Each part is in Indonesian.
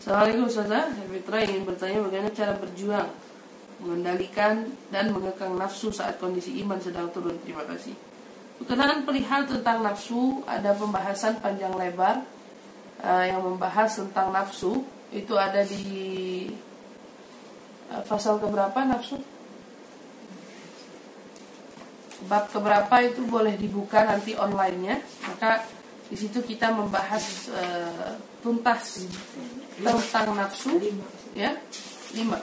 Assalamualaikum Ustazah Fitra ingin bertanya bagaimana cara berjuang Mengendalikan dan mengekang nafsu saat kondisi iman sedang turun. Terima kasih. Berkenaan perihal tentang nafsu Ada pembahasan panjang lebar uh, Yang membahas tentang nafsu. Itu ada di uh, keberapa nafsu? Bab keberapa itu boleh dibuka nanti online-nya. Maka di situ kita membahas uh, tuntas tentang nafsu ya lima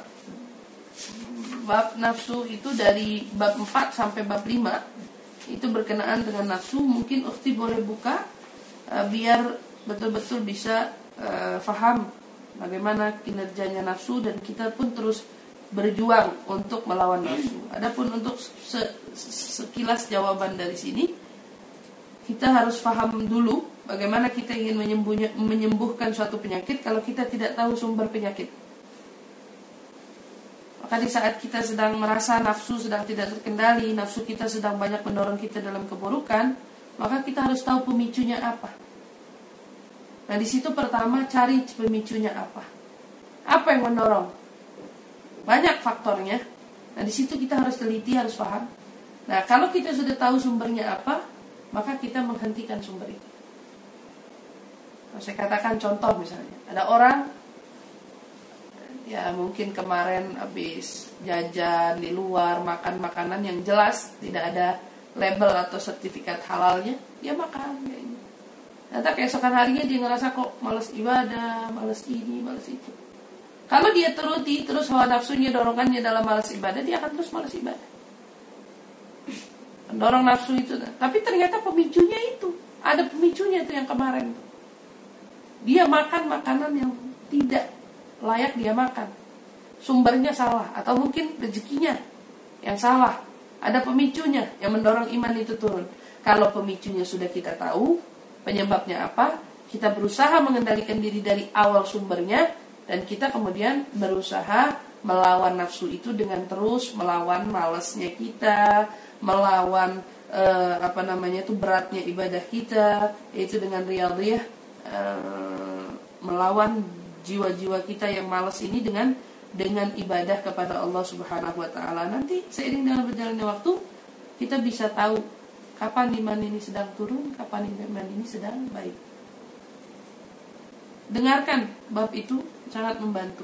bab nafsu itu dari bab 4 sampai bab 5 itu berkenaan dengan nafsu mungkin ukti boleh buka uh, biar betul-betul bisa uh, faham bagaimana kinerjanya nafsu dan kita pun terus berjuang untuk melawan nafsu. Adapun untuk se sekilas jawaban dari sini kita harus faham dulu Bagaimana kita ingin menyembuhkan suatu penyakit kalau kita tidak tahu sumber penyakit? Maka di saat kita sedang merasa nafsu sedang tidak terkendali, nafsu kita sedang banyak mendorong kita dalam keburukan, maka kita harus tahu pemicunya apa. Nah, di situ pertama cari pemicunya apa. Apa yang mendorong? Banyak faktornya. Nah, di situ kita harus teliti, harus paham. Nah, kalau kita sudah tahu sumbernya apa, maka kita menghentikan sumber itu. Saya katakan contoh misalnya, ada orang ya mungkin kemarin habis jajan di luar makan makanan yang jelas tidak ada label atau sertifikat halalnya, dia makan ya. Nanti keesokan harinya dia ngerasa kok males ibadah, males ini, males itu. Kalau dia teruti terus hawa nafsunya dorongannya dalam males ibadah, dia akan terus males ibadah. Mendorong nafsu itu, tapi ternyata pemicunya itu ada pemicunya itu yang kemarin dia makan makanan yang tidak layak dia makan. Sumbernya salah atau mungkin rezekinya yang salah. Ada pemicunya yang mendorong iman itu turun. Kalau pemicunya sudah kita tahu, penyebabnya apa, kita berusaha mengendalikan diri dari awal sumbernya dan kita kemudian berusaha melawan nafsu itu dengan terus melawan malasnya kita, melawan eh, apa namanya itu beratnya ibadah kita, yaitu dengan riyadhiyah Eh, melawan jiwa-jiwa kita yang malas ini dengan dengan ibadah kepada Allah Subhanahu wa taala. Nanti seiring dengan berjalannya waktu kita bisa tahu kapan iman ini sedang turun, kapan iman ini sedang baik. Dengarkan bab itu sangat membantu.